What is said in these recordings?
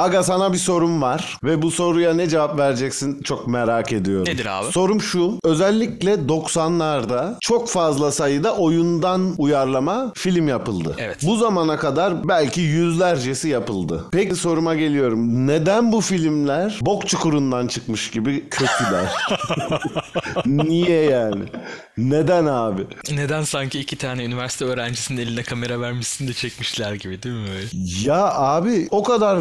Aga sana bir sorum var ve bu soruya ne cevap vereceksin çok merak ediyorum. Nedir abi? Sorum şu. Özellikle 90'larda çok fazla sayıda oyundan uyarlama film yapıldı. Evet. Bu zamana kadar belki yüzlercesi yapıldı. Peki soruma geliyorum. Neden bu filmler bok çukurundan çıkmış gibi kötüler? Niye yani? Neden abi? Neden sanki iki tane üniversite öğrencisinin eline kamera vermişsin de çekmişler gibi değil mi böyle? Ya abi o kadar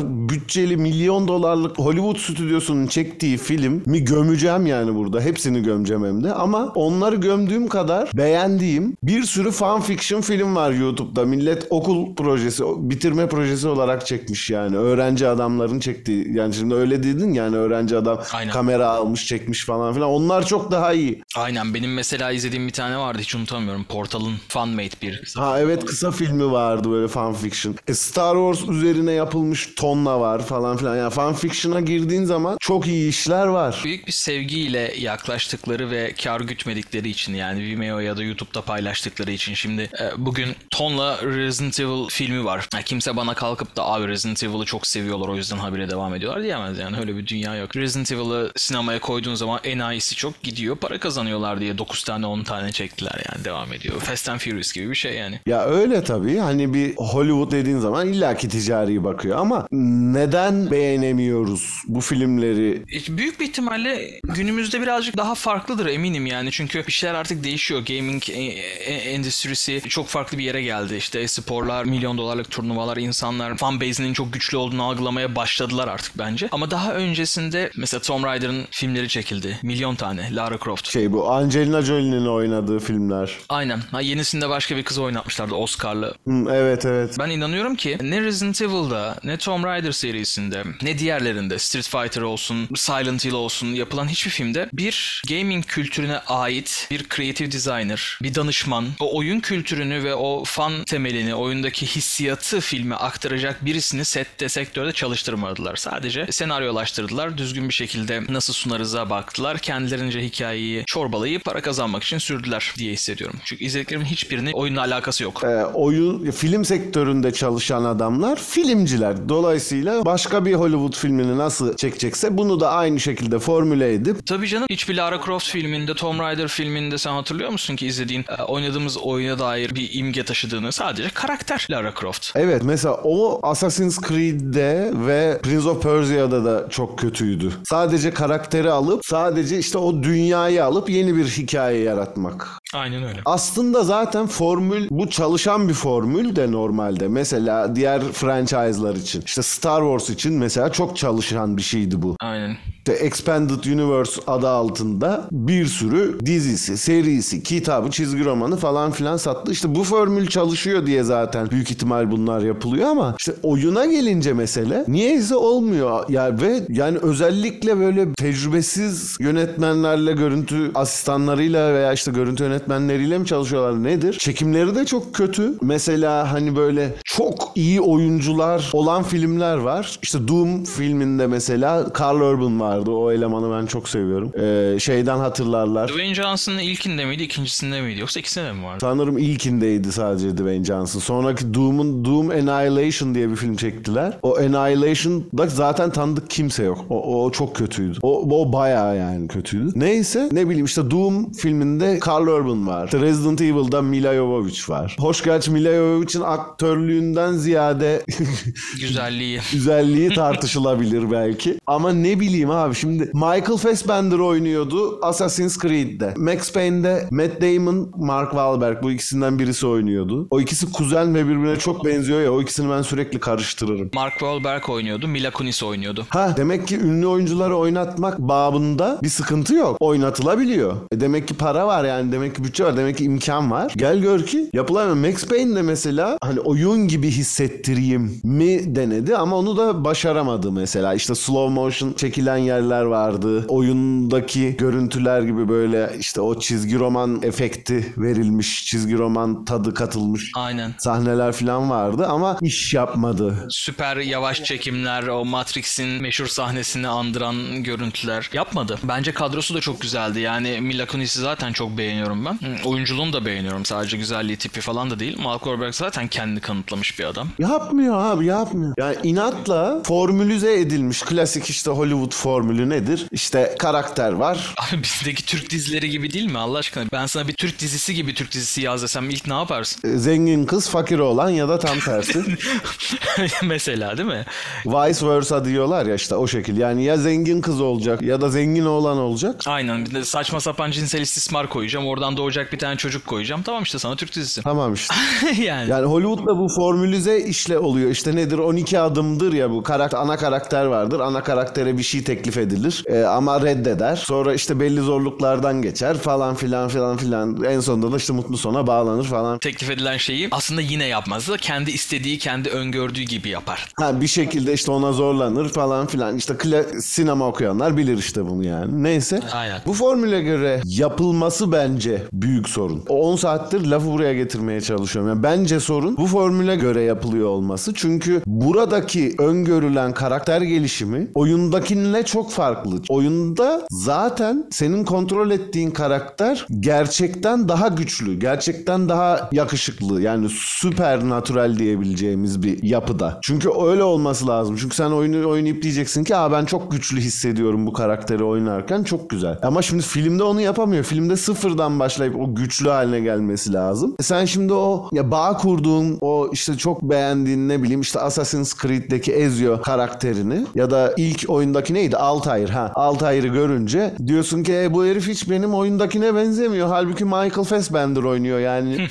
bütçeli milyon dolarlık Hollywood stüdyosunun çektiği film mi gömeceğim yani burada. Hepsini gömeceğim hem de. Ama onları gömdüğüm kadar beğendiğim bir sürü fan fiction film var YouTube'da. Millet okul projesi, bitirme projesi olarak çekmiş yani. Öğrenci adamların çektiği. Yani şimdi öyle dedin yani öğrenci adam Aynen. kamera almış çekmiş falan filan. Onlar çok daha iyi. Aynen benim mesela izlediğim bir tane vardı hiç unutamıyorum. Portal'ın Funmate bir. Ha evet kısa filmi vardı böyle fan fiction. E, Star Wars üzerine yapılmış tonla var falan filan. Yani fan fiction'a girdiğin zaman çok iyi işler var. Büyük bir sevgiyle yaklaştıkları ve kar gütmedikleri için yani Vimeo ya da YouTube'da paylaştıkları için şimdi e, bugün tonla Resident Evil filmi var. Ya kimse bana kalkıp da abi Resident Evil'ı çok seviyorlar o yüzden habire devam ediyorlar diyemez yani öyle bir dünya yok. Resident Evil'ı sinemaya koyduğun zaman enayisi çok gidiyor para kazanıyorlar diye 9 tane 10 tane çektiler yani devam ediyor. Fast and Furious gibi bir şey yani. Ya öyle tabii. Hani bir Hollywood dediğin zaman illaki ticari bakıyor ama neden beğenemiyoruz bu filmleri? Büyük bir ihtimalle günümüzde birazcık daha farklıdır eminim yani. Çünkü bir şeyler artık değişiyor. Gaming e- e- endüstrisi çok farklı bir yere geldi. İşte sporlar, milyon dolarlık turnuvalar, insanlar fan base'inin çok güçlü olduğunu algılamaya başladılar artık bence. Ama daha öncesinde mesela Tomb Raider'ın filmleri çekildi. Milyon tane. Lara Croft. Şey bu Angelina Jolie'nin oynadığı filmler. Aynen. Ha, yenisinde başka bir kız oynatmışlardı Oscar'lı. Hı, evet evet. Ben inanıyorum ki ne Resident Evil'da ne Tomb Raider serisinde ne diğerlerinde Street Fighter olsun, Silent Hill olsun yapılan hiçbir filmde bir gaming kültürüne ait bir creative designer, bir danışman o oyun kültürünü ve o fan temelini, oyundaki hissiyatı filme aktaracak birisini sette, sektörde çalıştırmadılar. Sadece senaryolaştırdılar. Düzgün bir şekilde nasıl sunarıza baktılar. Kendilerince hikayeyi çorbalayıp para kazanmak için sürdüler diye hissediyorum. Çünkü izlediklerimin hiçbirinin oyunla alakası yok. Ee, oyun film sektöründe çalışan adamlar filmciler. Dolayısıyla başka bir Hollywood filmini nasıl çekecekse bunu da aynı şekilde formüle edip Tabii canım hiçbir Lara Croft filminde, Tomb Raider filminde sen hatırlıyor musun ki izlediğin e, oynadığımız oyuna dair bir imge taşıdığını sadece karakter Lara Croft. Evet mesela o Assassin's Creed'de ve Prince of Persia'da da çok kötüydü. Sadece karakteri alıp sadece işte o dünyayı alıp yeni bir hikaye yaratmak. Aynen öyle. Aslında zaten formül bu çalışan bir formül de normalde. Mesela diğer franchise'lar için işte Star Wars için mesela çok çalışan bir şeydi bu. Aynen. İşte Expanded Universe adı altında bir sürü dizisi, serisi, kitabı, çizgi romanı falan filan sattı. İşte bu formül çalışıyor diye zaten büyük ihtimal bunlar yapılıyor ama işte oyuna gelince mesele niyeyse olmuyor. Ya ve yani özellikle böyle tecrübesiz yönetmenlerle, görüntü asistanlarıyla veya işte görüntü yönetmenleriyle mi çalışıyorlar nedir? Çekimleri de çok kötü. Mesela hani böyle çok iyi oyuncular olan filmler var. İşte Doom filminde mesela Carl Urban vardı. O elemanı ben çok seviyorum. Ee, şeyden hatırlarlar. Dwayne Johnson'ın ilkinde miydi, ikincisinde miydi yoksa ikisinde de mi vardı? Sanırım ilkindeydi sadece Dwayne Johnson. Sonraki Doom'un Doom Annihilation diye bir film çektiler. O Annihilation'da zaten tanıdık kimse yok. O, o çok kötüydü. O, o bayağı yani kötüydü. Neyse ne bileyim işte Doom filminde Carl Urban var. İşte Resident Evil'da Mila Jovovich var. Hoş gerçi Mila Jovovich'in aktörlüğünden ziyade Güzelliği. güzelliği tartışılabilir belki. Ama ne bileyim abi şimdi Michael Fassbender oynuyordu Assassin's Creed'de. Max Payne'de Matt Damon, Mark Wahlberg bu ikisinden birisi oynuyordu. O ikisi kuzen ve birbirine çok benziyor ya o ikisini ben sürekli karıştırırım. Mark Wahlberg oynuyordu, Mila Kunis oynuyordu. Ha demek ki ünlü oyuncuları oynatmak babında bir sıkıntı yok. Oynatılabiliyor. E demek ki para var yani demek ki bütçe var demek ki imkan var. Gel gör ki yapılamıyor. Max Payne de mesela hani oyun gibi hissettireyim mi denedi ama onu da başaramadı mesela. İşte slow motion çekilen yerler vardı. Oyundaki görüntüler gibi böyle işte o çizgi roman efekti verilmiş, çizgi roman tadı katılmış Aynen. sahneler falan vardı ama iş yapmadı. Süper yavaş çekimler, o Matrix'in meşhur sahnesini andıran görüntüler yapmadı. Bence kadrosu da çok güzeldi. Yani Mila Kunis'i zaten çok beğeniyorum ben. Hı, Oyunculuğunu da beğeniyorum. Sadece güzelliği tipi falan da değil. Malcolm Wahlberg zaten kendini kanıtlamış bir adam. Yapmıyor abi yapmıyor. Yani inatla formülize edilmiş klasik işte Hollywood formülü nedir? İşte karakter var. Abi bizdeki Türk dizileri gibi değil mi Allah aşkına? Ben sana bir Türk dizisi gibi Türk dizisi yaz desem ilk ne yaparsın? e, Zengin kız fakir olan ya da tam tersi. Mesela değil mi? Vice versa diyorlar ya işte o şekil. Yani ya zengin kız olacak ya da zengin oğlan olacak. Aynen bir de saçma sapan cinsel istismar koyacağım. Oradan doğacak bir tane çocuk koyacağım. Tamam işte sana Türk dizisi. Tamam işte. yani. Yani Hollywood'da bu formülize işle oluyor. İşte nedir 12 adımdır ya bu karakter, ana karakter vardır. Ana karaktere bir şey teklif edilir Ee, ama reddeder. Sonra işte belli zorluklardan geçer falan filan filan filan. En sonunda da işte mutlu sona bağlanır falan. teklif edilen şeyi aslında yine yapmaz da kendi istediği, kendi öngördüğü gibi yapar. Ha bir şekilde işte ona zorlanır falan filan. İşte sinema okuyanlar bilir işte bunu yani. Neyse. Aynen. Bu formüle göre yapılması bence büyük sorun. O 10 saattir lafı buraya getirmeye çalışıyorum. Yani bence sorun bu formüle göre yapılıyor olması. Çünkü buradaki öngörülen karakter gelişimi oyundakininle çok farklı. Oyunda zaten senin kontrol ettiğin karakter gerçekten daha güçlü, gerçekten daha yakışıklı. Yani süper natural diyebileceğimiz bir yapıda. Çünkü öyle olması lazım. Çünkü sen oyunu oynayıp diyeceksin ki Aa, ben çok güçlü hissediyorum bu karakteri oynarken çok güzel. Ama şimdi filmde onu yapamıyor. Filmde sıfırdan başlayıp o güçlü haline gelmesi lazım. E sen şimdi o ya bağ kurduğun o işte çok beğendiğin ne bileyim işte Assassin's Creed'deki Ezio karakterini ya da ilk oyundaki neydi? Altair ha. Altair'i görünce diyorsun ki e, bu herif hiç benim oyundakine benzemiyor. Halbuki Michael Fassbender oynuyor yani.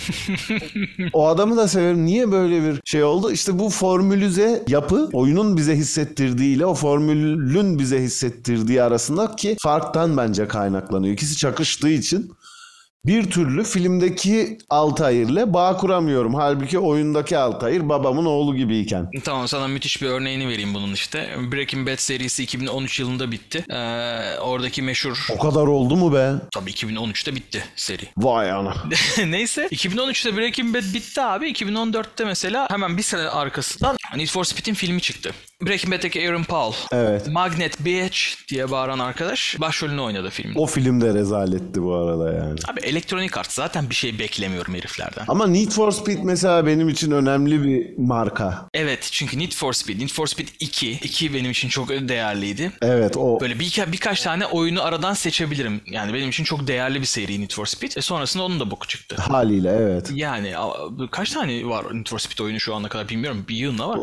o adamı da severim. Niye böyle bir şey oldu? İşte bu formülize yapı oyunun bize hissettirdiğiyle o formülün bize hissettirdiği arasındaki farktan bence kaynaklanıyor. İkisi çakıştığı için bir türlü filmdeki Altair'le bağ kuramıyorum. Halbuki oyundaki Altair babamın oğlu gibiyken. Tamam sana müthiş bir örneğini vereyim bunun işte. Breaking Bad serisi 2013 yılında bitti. Ee, oradaki meşhur... O kadar oldu mu be? Tabii 2013'te bitti seri. Vay ana. Neyse 2013'te Breaking Bad bitti abi. 2014'te mesela hemen bir sene arkasından Need for Speed'in filmi çıktı. Breaking Bad'deki Aaron Paul. Evet. Magnet Bitch diye bağıran arkadaş başrolünü oynadı filmde. O film de rezaletti bu arada yani. Abi elektronik art zaten bir şey beklemiyorum heriflerden. Ama Need for Speed mesela benim için önemli bir marka. Evet çünkü Need for Speed, Need for Speed 2. 2 benim için çok değerliydi. Evet o. Böyle bir, birkaç tane oyunu aradan seçebilirim. Yani benim için çok değerli bir seri Need for Speed. E sonrasında onun da boku çıktı. Haliyle evet. Yani kaç tane var Need for Speed oyunu şu ana kadar bilmiyorum. Bir yılına var.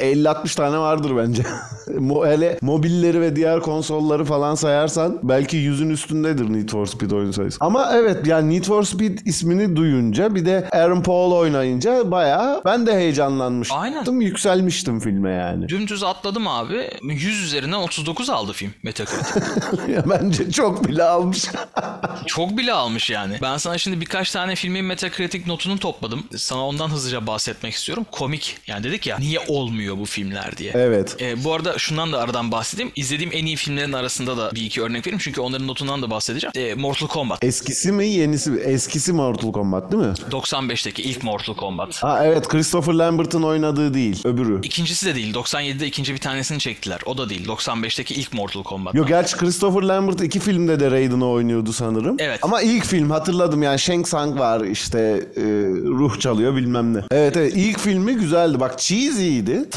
50 60 tane vardır bence. Hele mobilleri ve diğer konsolları falan sayarsan belki yüzün üstündedir Need for Speed oyun sayısı. Ama evet yani Need for Speed ismini duyunca bir de Aaron Paul oynayınca baya ben de heyecanlanmıştım. Aynen. Yükselmiştim filme yani. Dümdüz atladım abi. 100 üzerinden 39 aldı film Metacritic. ya bence çok bile almış. çok bile almış yani. Ben sana şimdi birkaç tane filmin Metacritic notunu topladım. Sana ondan hızlıca bahsetmek istiyorum. Komik. Yani dedik ya niye olmuyor bu film filmler diye. evet. E, bu arada şundan da aradan bahsedeyim. İzlediğim en iyi filmlerin arasında da bir iki örnek vereyim. Çünkü onların notundan da bahsedeceğim. E, Mortal Kombat. Eskisi mi yenisi mi? Eskisi Mortal Kombat değil mi? 95'teki ilk Mortal Kombat. Ha evet Christopher Lambert'ın oynadığı değil öbürü. İkincisi de değil. 97'de ikinci bir tanesini çektiler. O da değil. 95'teki ilk Mortal Kombat. Yok gerçi Christopher Lambert iki filmde de Raiden'ı oynuyordu sanırım. Evet. Ama ilk film hatırladım yani Shang Tsung var işte e, ruh çalıyor bilmem ne. Evet evet ilk filmi güzeldi bak cheesy'ydi.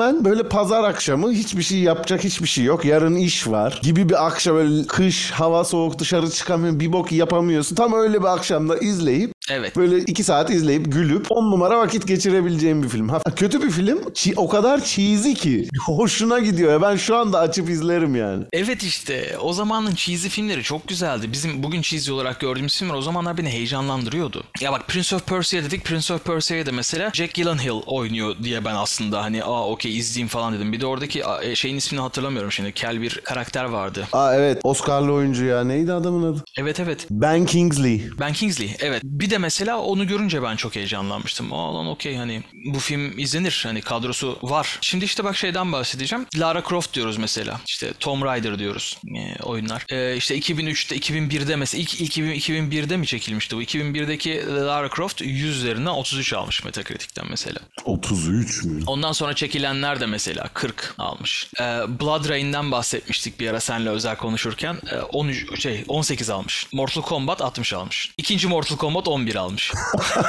Tamamen böyle pazar akşamı hiçbir şey yapacak hiçbir şey yok. Yarın iş var gibi bir akşam böyle kış hava soğuk dışarı çıkamıyorsun bir bok yapamıyorsun. Tam öyle bir akşamda izleyip Evet. Böyle iki saat izleyip gülüp on numara vakit geçirebileceğim bir film. Ha, kötü bir film. O kadar cheesy ki. Hoşuna gidiyor. ya. Ben şu anda açıp izlerim yani. Evet işte o zamanın cheesy filmleri çok güzeldi. Bizim bugün cheesy olarak gördüğümüz filmler o zamanlar beni heyecanlandırıyordu. Ya bak Prince of Persia dedik. Prince of Persia'ya da mesela Jack Gyllenhaal oynuyor diye ben aslında hani aa okey izleyeyim falan dedim. Bir de oradaki e, şeyin ismini hatırlamıyorum şimdi. Kel bir karakter vardı. Aa evet Oscar'lı oyuncu ya. Neydi adamın adı? Evet evet. Ben Kingsley. Ben Kingsley evet. Bir de mesela onu görünce ben çok heyecanlanmıştım. Aa lan okey hani bu film izlenir. Hani kadrosu var. Şimdi işte bak şeyden bahsedeceğim. Lara Croft diyoruz mesela. İşte Tomb Raider diyoruz e, oyunlar. E, işte 2003'te 2001'de mesela ilk, ilk 2001'de mi çekilmişti bu? 2001'deki Lara Croft 100 üzerinden 33 almış Metacritic'ten mesela. 33 mü? Ondan sonra çekilenler de mesela 40 almış. Ee, Blood Rain'den bahsetmiştik bir ara senle özel konuşurken. Ee, 13 şey 18 almış. Mortal Kombat 60 almış. İkinci Mortal Kombat 11 almış.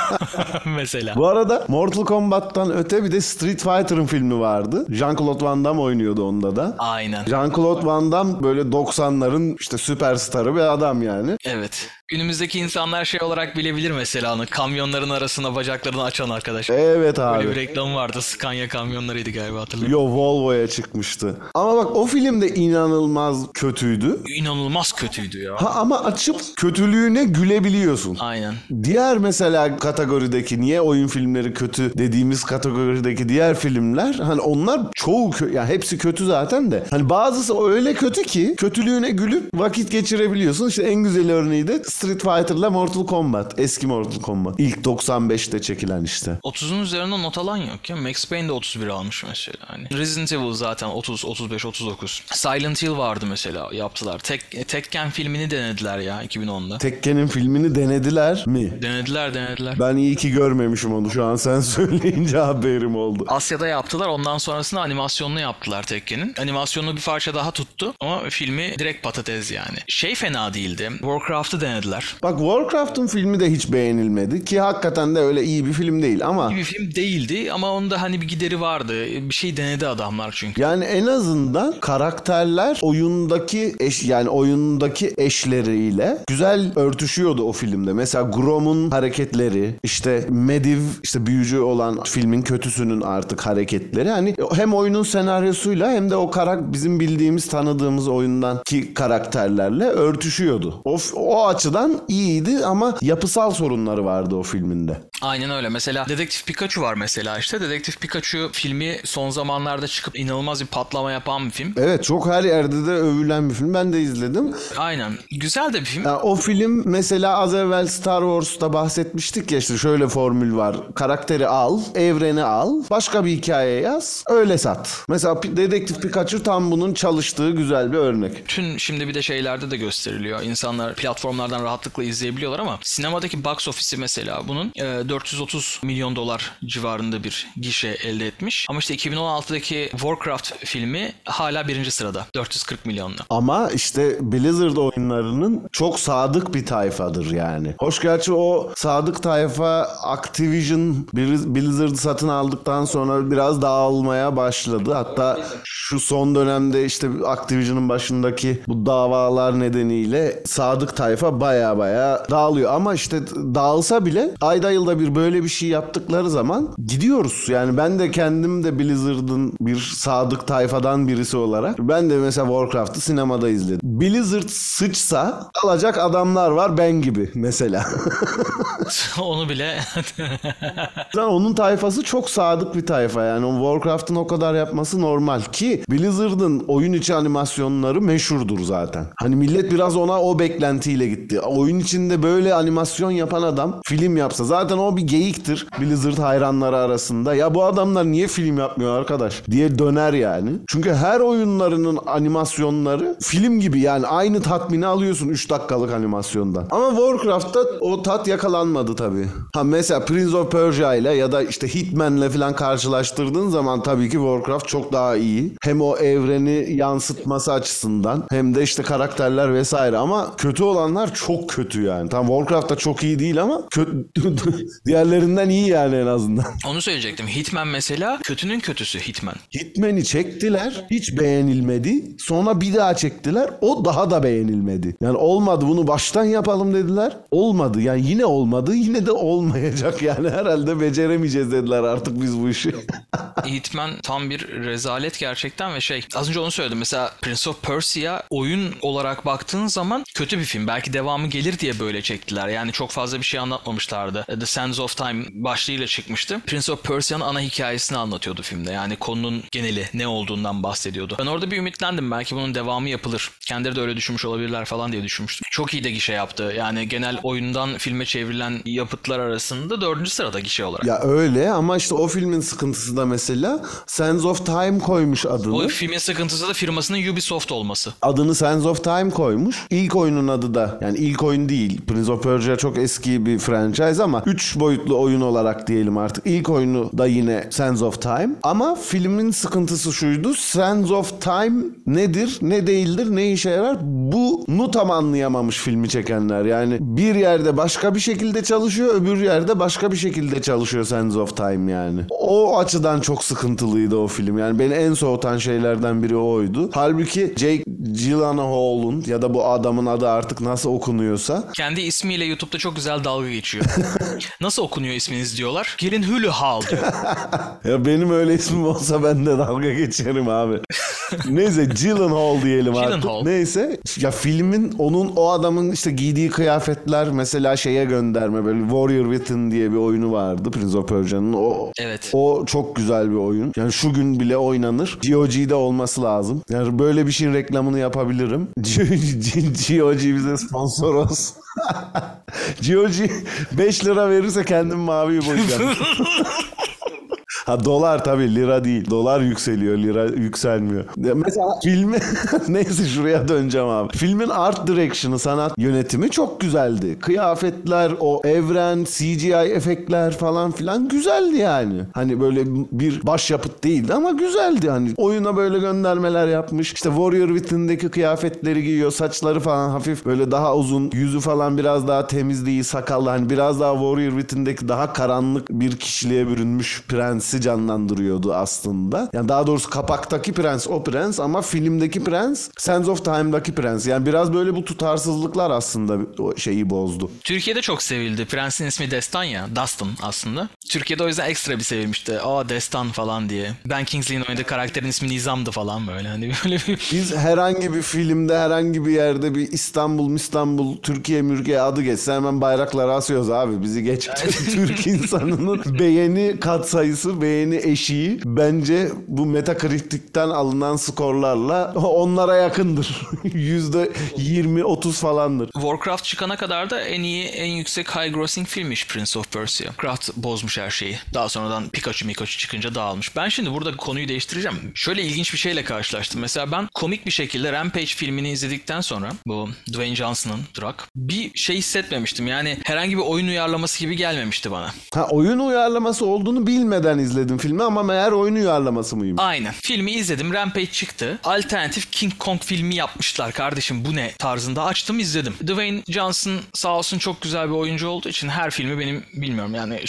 mesela. Bu arada Mortal Kombat'tan öte bir de Street Fighter'ın filmi vardı. Jean-Claude Van Damme oynuyordu onda da. Aynen. Jean-Claude Van Damme böyle 90'ların işte süperstarı bir adam yani. Evet. Günümüzdeki insanlar şey olarak bilebilir mesela onu. Kamyonların arasına bacaklarını açan arkadaş. Evet abi. Böyle bir reklam vardı. Scania kamyonlarıydı galiba hatırlıyorum. Yo Volvo'ya çıkmıştı. Ama bak o film de inanılmaz kötüydü. İnanılmaz kötüydü ya. Ha ama açıp kötülüğüne gülebiliyorsun. Aynen. Diğer mesela kategorideki niye oyun filmleri kötü dediğimiz kategorideki diğer filmler hani onlar çoğu kö- yani hepsi kötü zaten de. Hani bazısı öyle kötü ki kötülüğüne gülüp vakit geçirebiliyorsun. İşte en güzel örneği de Street Fighter'la Mortal Kombat. Eski Mortal Kombat. İlk 95'te çekilen işte. 30'un üzerinde not alan yok ya. Max Payne de 31 almış mesela. Hani Resident Evil zaten 30, 35, 39. Silent Hill vardı mesela yaptılar. Tek, Tekken filmini denediler ya 2010'da. Tekken'in filmini denediler mi? Denediler denediler. Ben iyi ki görmemişim onu. Şu an sen söyleyince haberim oldu. Asya'da yaptılar. Ondan sonrasında animasyonunu yaptılar Tekken'in. Animasyonu bir parça daha tuttu ama filmi direkt patates yani. Şey fena değildi. Warcraft'ı denediler. Bak Warcraft'ın filmi de hiç beğenilmedi ki hakikaten de öyle iyi bir film değil ama İyi bir film değildi ama onda hani bir gideri vardı. Bir şey denedi adamlar çünkü. yani en azından karakterler oyundaki eş yani oyundaki eşleriyle güzel örtüşüyordu o filmde. Mesela Grom'un hareketleri, işte Mediv işte büyücü olan filmin kötüsünün artık hareketleri hani hem oyunun senaryosuyla hem de o karak bizim bildiğimiz tanıdığımız oyundan ki karakterlerle örtüşüyordu. O, o açıdan iyiydi ama yapısal sorunları vardı o filminde. Aynen öyle. Mesela Dedektif Pikachu var mesela işte. Dedektif Pikachu filmi son zamanlarda çıkıp inanılmaz bir patlama yapan bir film. Evet çok her yerde de övülen bir film. Ben de izledim. Aynen. Güzel de bir film. Ya o film mesela az evvel Star Wars'ta bahsetmiştik ya işte şöyle formül var. Karakteri al, evreni al, başka bir hikaye yaz, öyle sat. Mesela Dedektif Pikachu tam bunun çalıştığı güzel bir örnek. Bütün şimdi bir de şeylerde de gösteriliyor. İnsanlar platformlardan rahatlıkla izleyebiliyorlar ama sinemadaki box office'i mesela bunun e, 430 milyon dolar civarında bir gişe elde etmiş. Ama işte 2016'daki Warcraft filmi hala birinci sırada. 440 milyonla. Ama işte Blizzard oyunlarının çok sadık bir tayfadır yani. Hoş gerçi o sadık tayfa Activision Blizz- Blizzard'ı satın aldıktan sonra biraz dağılmaya başladı. Hatta şu son dönemde işte Activision'ın başındaki bu davalar nedeniyle sadık tayfa baya baya dağılıyor. Ama işte dağılsa bile ayda yılda bir böyle bir şey yaptıkları zaman gidiyoruz. Yani ben de kendim de Blizzard'ın bir sadık tayfadan birisi olarak ben de mesela Warcraft'ı sinemada izledim. Blizzard sıçsa alacak adamlar var ben gibi mesela. Onu bile Zaten onun tayfası çok sadık bir tayfa yani. Warcraft'ın o kadar yapması normal ki Blizzard'ın oyun içi animasyonları meşhurdur zaten. Hani millet biraz ona o beklentiyle gitti. Oyun içinde böyle animasyon yapan adam film yapsa zaten o bir geyiktir Blizzard hayranları arasında. Ya bu adamlar niye film yapmıyor arkadaş diye döner yani. Çünkü her oyunlarının animasyonları film gibi yani aynı tatmini alıyorsun 3 dakikalık animasyondan. Ama Warcraft'ta o tat yakalanmadı tabii. Ha mesela Prince of Persia ile ya da işte Hitman'le falan karşılaştırdığın zaman tabii ki Warcraft çok daha iyi. Hem o evreni yansıtması açısından hem de işte karakterler vesaire ama kötü olanlar çok kötü yani. Tam Warcraft da çok iyi değil ama kötü diğerlerinden iyi yani en azından. onu söyleyecektim. Hitman mesela kötünün kötüsü Hitman. Hitman'i çektiler. Hiç beğenilmedi. Sonra bir daha çektiler. O daha da beğenilmedi. Yani olmadı bunu baştan yapalım dediler. Olmadı. Yani yine olmadı. Yine de olmayacak yani. Herhalde beceremeyeceğiz dediler artık biz bu işi. Hitman tam bir rezalet gerçekten ve şey az önce onu söyledim mesela Prince of Persia oyun olarak baktığın zaman kötü bir film belki devamı gelir diye böyle çektiler yani çok fazla bir şey anlatmamışlardı The Sands of Time başlığıyla çıkmıştı Prince of Persia'nın ana hikayesini anlatıyordu filmde yani konunun geneli ne olduğundan bahsediyordu ben orada bir ümitlendim belki bunun devamı yapılır kendileri de öyle düşünmüş olabilirler falan diye düşünmüştüm Çok iyi de gişe yaptı. Yani genel oyundan filme çevrilen yapıtlar arasında dördüncü sırada gişe olarak. Ya öyle ama işte o filmin sıkıntısı da mesela Sands of Time koymuş adını. O filmin sıkıntısı da firmasının Ubisoft olması. Adını Sands of Time koymuş. İlk oyunun adı da yani ilk oyun değil. Prince of Persia çok eski bir franchise ama 3 boyutlu oyun olarak diyelim artık. İlk oyunu da yine Sands of Time. Ama filmin sıkıntısı şuydu. Sands of Time nedir, ne değildir, ne işe yarar? Bunu tam anlayamamış filmi çekenler. Yani bir yerde başka bir şekilde çalışıyor, öbür yerde başka bir şekilde çalışıyor Sands of Time yani. O açıdan çok sıkıntılıydı o film. Yani beni en soğutan şeylerden biri oydu. Halbuki Jake Gyllenhaal'un ya da bu adamın adı artık nasıl okunuyorsa Kendi ismiyle YouTube'da çok güzel dalga geçiyor. Nasıl okunuyor isminiz diyorlar. Gelin Hülü Hal diyor. ya benim öyle ismim olsa ben de dalga geçerim abi. Neyse Gyllenhaal diyelim artık. Gyllenhaal. Neyse ya filmin onun o adamın işte giydiği kıyafetler mesela şeye gönderme böyle Warrior Within diye bir oyunu vardı Prince of Persia'nın. O Evet. O çok güzel bir oyun. Yani şu gün bile oynanır. GOG'de olması lazım. Yani böyle bir şeyin reklamını yapabilirim. GOG bize sponsor olsun. GOG 5 lira verirse kendim mavi boyayacağım. Ha dolar tabii lira değil. Dolar yükseliyor lira yükselmiyor. Mesela filmi neyse şuraya döneceğim abi. Filmin art direction'ı sanat yönetimi çok güzeldi. Kıyafetler, o evren, CGI efektler falan filan güzeldi yani. Hani böyle bir başyapıt değildi ama güzeldi hani. Oyuna böyle göndermeler yapmış. İşte Warrior Within'deki kıyafetleri giyiyor. Saçları falan hafif böyle daha uzun. Yüzü falan biraz daha temizliği, sakallı. Hani biraz daha Warrior Within'deki daha karanlık bir kişiliğe bürünmüş prensi canlandırıyordu aslında. Yani daha doğrusu kapaktaki prens o prens ama filmdeki prens Sands of Time'daki prens. Yani biraz böyle bu tutarsızlıklar aslında o şeyi bozdu. Türkiye'de çok sevildi. Prensin ismi Destan ya. Dustin aslında. Türkiye'de o yüzden ekstra bir sevilmişti. Aa Destan falan diye. Ben Kingsley'in oynadığı karakterin ismi Nizam'dı falan böyle. Hani böyle bir... Biz herhangi bir filmde herhangi bir yerde bir İstanbul, İstanbul, Türkiye, Mürkiye adı geçse hemen bayrakları asıyoruz abi. Bizi geç Türk insanının beğeni katsayısı, beğeni eşiği bence bu Metacritic'ten alınan skorlarla onlara yakındır. Yüzde 20-30 falandır. Warcraft çıkana kadar da en iyi, en yüksek high grossing filmmiş Prince of Persia. Warcraft bozmuş her şeyi. Daha sonradan Pikachu Mikachu çıkınca dağılmış. Ben şimdi burada konuyu değiştireceğim. Şöyle ilginç bir şeyle karşılaştım. Mesela ben komik bir şekilde Rampage filmini izledikten sonra bu Dwayne Johnson'ın Drak bir şey hissetmemiştim. Yani herhangi bir oyun uyarlaması gibi gelmemişti bana. Ha oyun uyarlaması olduğunu bilmeden izledim filmi ama meğer oyun uyarlaması mıymış? Aynen. Filmi izledim. Rampage çıktı. Alternatif King Kong filmi yapmışlar kardeşim bu ne tarzında açtım izledim. Dwayne Johnson sağ olsun çok güzel bir oyuncu olduğu için her filmi benim bilmiyorum yani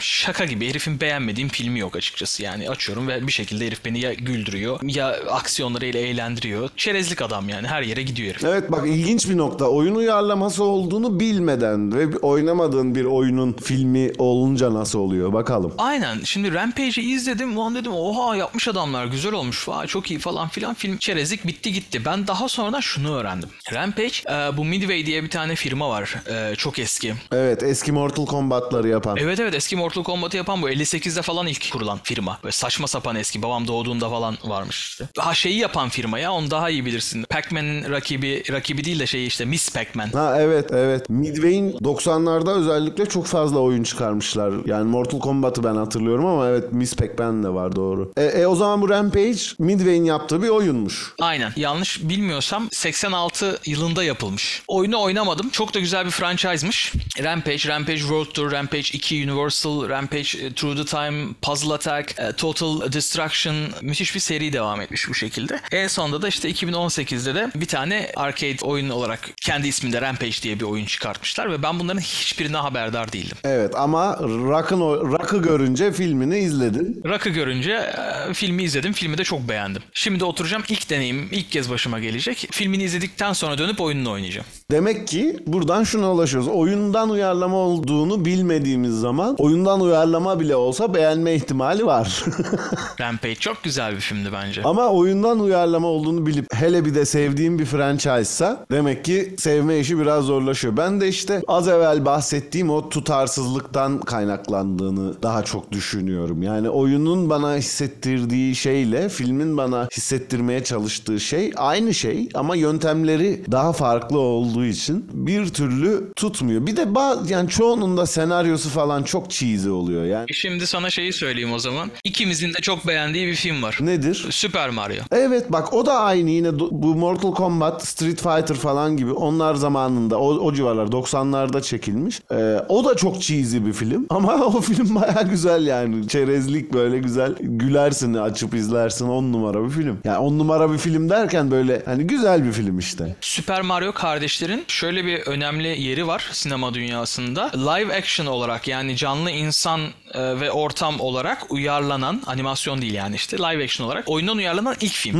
şaka gibi herifin beğenmediğim filmi yok açıkçası. Yani açıyorum ve bir şekilde herif beni ya güldürüyor ya aksiyonlarıyla eğlendiriyor. Çerezlik adam yani her yere gidiyor herif. Evet bak ilginç bir nokta. Oyun uyarlaması olduğunu bilmeden ve oynamadığın bir oyunun filmi olunca nasıl oluyor bakalım. Aynen. Şimdi Rampage'i izledim. Ulan dedim oha yapmış adamlar güzel olmuş. Vay çok iyi falan filan. Film çerezlik bitti gitti. Ben daha sonradan şunu öğrendim. Rampage e, bu Midway diye bir tane firma var. E, çok eski. Evet eski Mortal Kombat'ları yapan. Evet evet eski Mortal Kombat'ı yapan bu 58'de falan ilk kurulan firma. Böyle saçma sapan eski. Babam doğduğunda falan varmış işte. Ha şeyi yapan firma ya onu daha iyi bilirsin. Pac-Man'in rakibi rakibi değil de şey işte Miss Pac-Man. Ha evet evet. Midway'in 90'larda özellikle çok fazla oyun çıkarmışlar. Yani Mortal Kombat'ı ben hatırlıyorum ama evet Miss Pac-Man de var doğru. E, e, o zaman bu Rampage Midway'in yaptığı bir oyunmuş. Aynen. Yanlış bilmiyorsam 86 yılında yapılmış. Oyunu oynamadım. Çok da güzel bir franchise'mış. Rampage, Rampage World Tour, Rampage 2 Universal, Rampage e, Through the Time, Puzzle Attack, e, Total Destruction müthiş bir seri devam etmiş bu şekilde. En sonunda da işte 2018'de de bir tane arcade oyun olarak kendi isminde Rampage diye bir oyun çıkartmışlar ve ben bunların hiçbirine haberdar değildim. Evet ama Rock'ın Rock'ı görünce filmini izledin. Rock'ı görünce e, filmi izledim. Filmi de çok beğendim. Şimdi oturacağım. ilk deneyim ilk kez başıma gelecek. Filmini izledikten sonra dönüp oyununu oynayacağım. Demek ki buradan şuna ulaşıyoruz. Oyundan uyarlama olduğunu bilmediğimiz zaman oyundan uyarlama bile olsa beğenme ihtimali var. Rampage çok güzel bir filmdi bence. Ama oyundan uyarlama olduğunu bilip hele bir de sevdiğim bir franchise'sa demek ki sevme işi biraz zorlaşıyor. Ben de işte az evvel bahsettiğim o tutarsızlıktan kaynaklandığını daha çok düşünüyorum. Düşünüyorum. Yani oyunun bana hissettirdiği şeyle filmin bana hissettirmeye çalıştığı şey aynı şey ama yöntemleri daha farklı olduğu için bir türlü tutmuyor. Bir de bazı yani çoğunun da senaryosu falan çok cheesy oluyor. Yani Şimdi sana şeyi söyleyeyim o zaman. İkimizin de çok beğendiği bir film var. nedir? Super Mario. Evet bak o da aynı yine bu Mortal Kombat, Street Fighter falan gibi onlar zamanında o, o civarlar 90'larda çekilmiş. Ee, o da çok cheesy bir film ama o film baya güzel yani çerezlik böyle güzel gülersin açıp izlersin on numara bir film. Yani on numara bir film derken böyle hani güzel bir film işte. Super Mario kardeşlerin şöyle bir önemli yeri var sinema dünyasında. Live action olarak yani canlı insan e, ve ortam olarak uyarlanan animasyon değil yani işte live action olarak oyundan uyarlanan ilk film.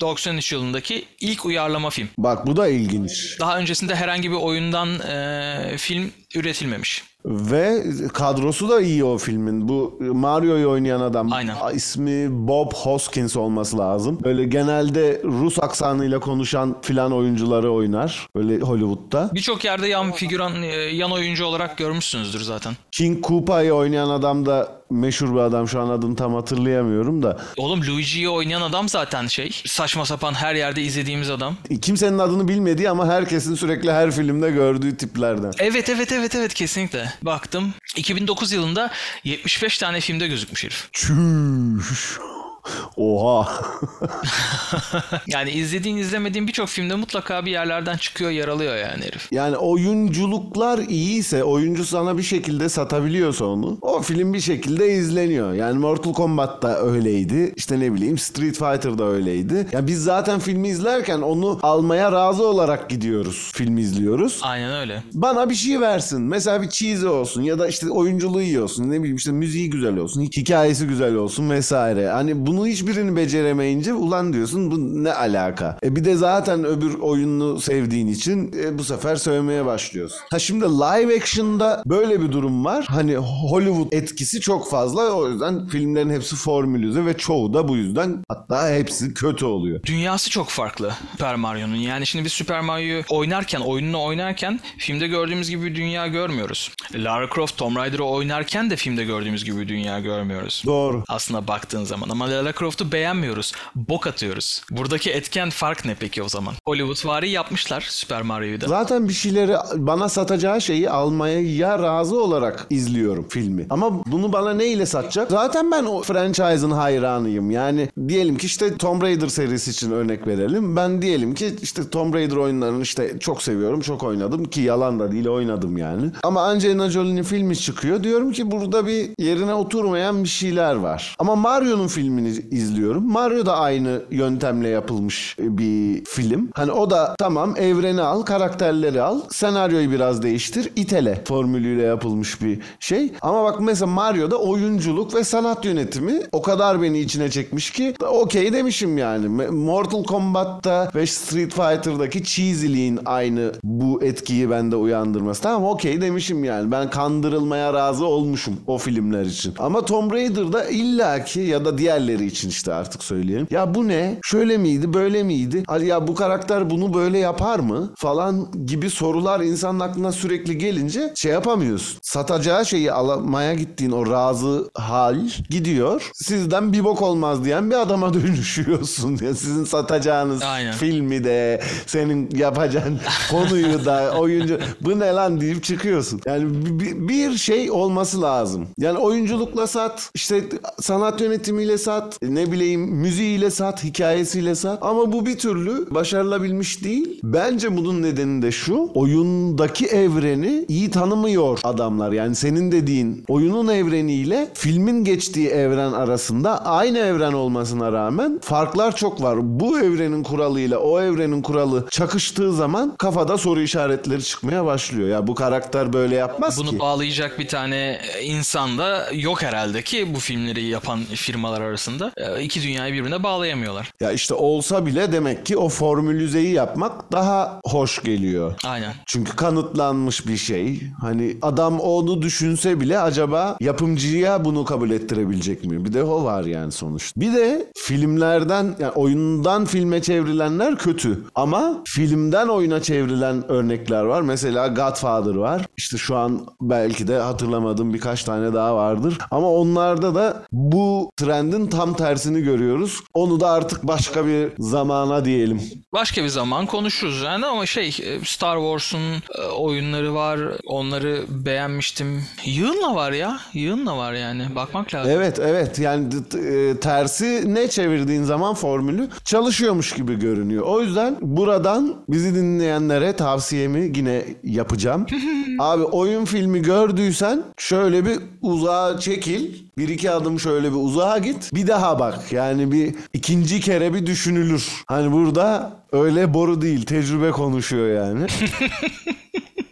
93 yılındaki ilk uyarlama film. Bak bu da ilginç. Daha öncesinde herhangi bir oyundan e, film üretilmemiş. Ve kadrosu da iyi o filmin. Bu Mario'yu oynayan adam Aynen. ismi Bob Hoskins olması lazım. Böyle genelde Rus aksanıyla konuşan filan oyuncuları oynar. Böyle Hollywood'da. Birçok yerde yan figüran, e, yan oyuncu olarak görmüşsünüzdür zaten. King Koopa'yı oynayan adam da meşhur bir adam. Şu an adını tam hatırlayamıyorum da. Oğlum Luigi'yi oynayan adam zaten şey. Saçma sapan her yerde izlediğimiz adam. Kimsenin adını bilmediği ama herkesin sürekli her filmde gördüğü tiplerden. Evet evet evet evet kesinlikle. Baktım 2009 yılında 75 tane filmde gözükmüş herif. Çüş. Oha. Yani izlediğin izlemediğin birçok filmde mutlaka bir yerlerden çıkıyor yer alıyor yani herif. Yani oyunculuklar iyiyse, oyuncu sana bir şekilde satabiliyorsa onu, o film bir şekilde izleniyor. Yani Mortal Kombat da öyleydi. İşte ne bileyim Street Fighter da öyleydi. Ya biz zaten filmi izlerken onu almaya razı olarak gidiyoruz. Filmi izliyoruz. Aynen öyle. Bana bir şey versin. Mesela bir cheesy olsun ya da işte oyunculuğu iyi olsun. Ne bileyim işte müziği güzel olsun. Hikayesi güzel olsun vesaire. Hani bunu hiçbirini beceremeyince ulan diyorsun bu ne alaka? E bir de zaten öbür oyununu sevdiğin için e, bu sefer sövmeye başlıyorsun. Ha şimdi live action'da böyle bir durum var. Hani Hollywood etkisi çok fazla. O yüzden filmlerin hepsi formülize ve çoğu da bu yüzden hatta hepsi kötü oluyor. Dünyası çok farklı Super Mario'nun. Yani şimdi biz Super Mario'yu oynarken, oyununu oynarken filmde gördüğümüz gibi bir dünya görmüyoruz. Lara Croft Tomb Raider'ı oynarken de filmde gördüğümüz gibi bir dünya görmüyoruz. Doğru. Aslında baktığın zaman ama Lara Croft'u beğenmiyoruz. Bok atıyoruz. Buradaki etken fark ne peki o zaman? Hollywood vari yapmışlar Super Mario'yu da. Zaten bir şeyleri bana satacağı şeyi almaya ya razı olarak izliyorum filmi. Ama bunu bana ne ile satacak? Zaten ben o franchise'ın hayranıyım. Yani diyelim ki işte Tomb Raider serisi için örnek verelim. Ben diyelim ki işte Tomb Raider oyunlarını işte çok seviyorum, çok oynadım ki yalan da değil oynadım yani. Ama Angelina Jolie'nin filmi çıkıyor. Diyorum ki burada bir yerine oturmayan bir şeyler var. Ama Mario'nun filmini izliyorum. Mario da aynı yöntemle yapılmış bir film. Hani o da tamam evreni al, karakterleri al, senaryoyu biraz değiştir, itele formülüyle yapılmış bir şey. Ama bak mesela Mario'da oyunculuk ve sanat yönetimi o kadar beni içine çekmiş ki okey demişim yani. Mortal Kombat'ta ve Street Fighter'daki cheesy'liğin aynı bu etkiyi bende uyandırması. Tamam okey demişim yani. Ben kandırılmaya razı olmuşum o filmler için. Ama Tomb Raider'da illaki ya da diğerleri için işte artık söyleyelim. Ya bu ne? Şöyle miydi? Böyle miydi? Hadi ya bu karakter bunu böyle yapar mı? Falan gibi sorular insanın aklına sürekli gelince şey yapamıyorsun. Satacağı şeyi almaya gittiğin o razı hal gidiyor. Sizden bir bok olmaz diyen bir adama dönüşüyorsun. Ya sizin satacağınız Aynen. filmi de senin yapacağın konuyu da oyuncu bu ne lan deyip çıkıyorsun. Yani bir şey olması lazım. Yani oyunculukla sat, işte sanat yönetimiyle sat, ne bileyim müziğiyle sat, hikayesiyle sat. Ama bu bir türlü başarılabilmiş değil. Bence bunun nedeni de şu. Oyundaki evreni iyi tanımıyor adamlar. Yani senin dediğin oyunun evreniyle filmin geçtiği evren arasında aynı evren olmasına rağmen farklar çok var. Bu evrenin kuralıyla o evrenin kuralı çakıştığı zaman kafada soru işaretleri çıkmaya başlıyor. Ya bu karakter böyle yapmaz Bunu ki. bağlayacak bir tane insan da yok herhalde ki bu filmleri yapan firmalar arasında. Aslında. E, iki dünyayı birbirine bağlayamıyorlar. Ya işte olsa bile demek ki o formülizeyi yapmak daha hoş geliyor. Aynen. Çünkü kanıtlanmış bir şey. Hani adam onu düşünse bile acaba yapımcıya bunu kabul ettirebilecek mi? Bir de o var yani sonuçta. Bir de filmlerden yani oyundan filme çevrilenler kötü. Ama filmden oyuna çevrilen örnekler var. Mesela Godfather var. İşte şu an belki de hatırlamadığım birkaç tane daha vardır. Ama onlarda da bu trendin tam tersini görüyoruz. Onu da artık başka bir zamana diyelim. Başka bir zaman konuşuruz yani ama şey e, Star Wars'un e, oyunları var. Onları beğenmiştim. Yığınla var ya. Yığınla var yani. Bakmak lazım. Evet evet yani e, tersi ne çevirdiğin zaman formülü çalışıyormuş gibi görünüyor. O yüzden buradan bizi dinleyenlere tavsiyemi yine yapacağım. Abi oyun filmi gördüysen şöyle bir uzağa çekil. Bir iki adım şöyle bir uzağa git. Bir daha bak. Yani bir ikinci kere bir düşünülür. Hani burada öyle boru değil tecrübe konuşuyor yani.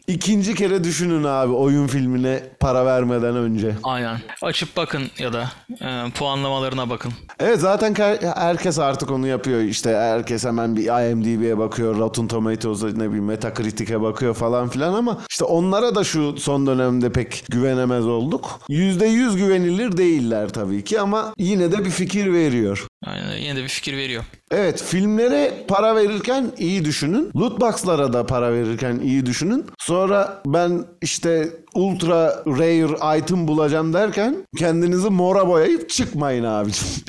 İkinci kere düşünün abi oyun filmine para vermeden önce. Aynen. Açıp bakın ya da e, puanlamalarına bakın. Evet zaten her- herkes artık onu yapıyor. İşte herkes hemen bir IMDb'ye bakıyor, Rotten Tomatoes'a ne bileyim Metacritic'e bakıyor falan filan ama işte onlara da şu son dönemde pek güvenemez olduk. %100 güvenilir değiller tabii ki ama yine de bir fikir veriyor. Aynen. Yine de bir fikir veriyor. Evet filmlere para verirken iyi düşünün. Lootbox'lara da para verirken iyi düşünün. Sonra ben işte ultra rare item bulacağım derken kendinizi mora boyayıp çıkmayın abicim.